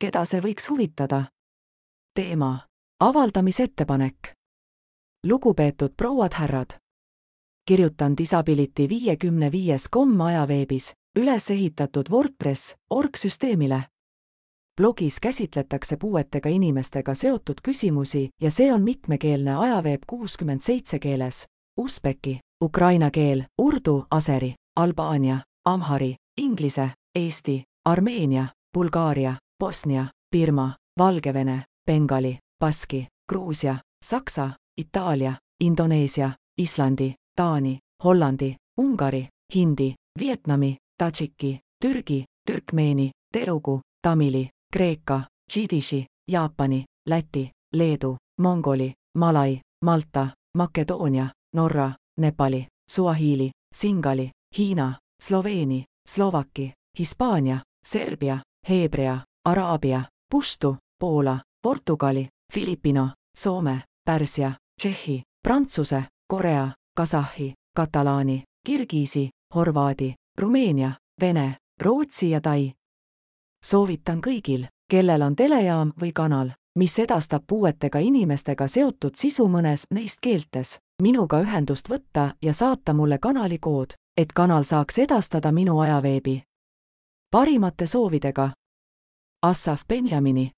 keda see võiks huvitada. teema, avaldamisettepanek. lugupeetud prouad-härrad. kirjutan Disability viiekümne viies kom ajaveebis üles ehitatud WordPress org süsteemile. blogis käsitletakse puuetega inimestega seotud küsimusi ja see on mitmekeelne ajaveeb kuuskümmend seitse keeles, usbeki, ukraina keel, urdu, aseri, albaania, amhari, inglise, eesti, armeenia, bulgaaria, Bosnia, Birma, Valgevene, Bengali, Baski, Gruusia, Saksa, Itaalia, Indoneesia, Islandi, Taani, Hollandi, Ungari, Hindi, Vietnami, Tadžiki, Türgi, Türkmeeni, Telugu, Tamili, Kreeka, Džidiši, Jaapani, Läti, Leedu, Mongoli, Malai, Malta, Makedoonia, Norra, Nepali, Suahiili, Singali, Hiina, Sloveeni, Slovaki, Hispaania, Serbia, Heebrea, Araabia, Puštu, Poola, Portugali, Filippino, Soome, Pärsia, Tšehhi, Prantsuse, Korea, Kasahhi, Katalaani, Kirgiisi, Horvaadi, Rumeenia, Vene, Rootsi ja Tai. soovitan kõigil, kellel on telejaam või kanal, mis edastab puuetega inimestega seotud sisu mõnes neist keeltes, minuga ühendust võtta ja saata mulle kanali kood, et kanal saaks edastada minu ajaveebi. parimate soovidega. Asaf Benjamin'i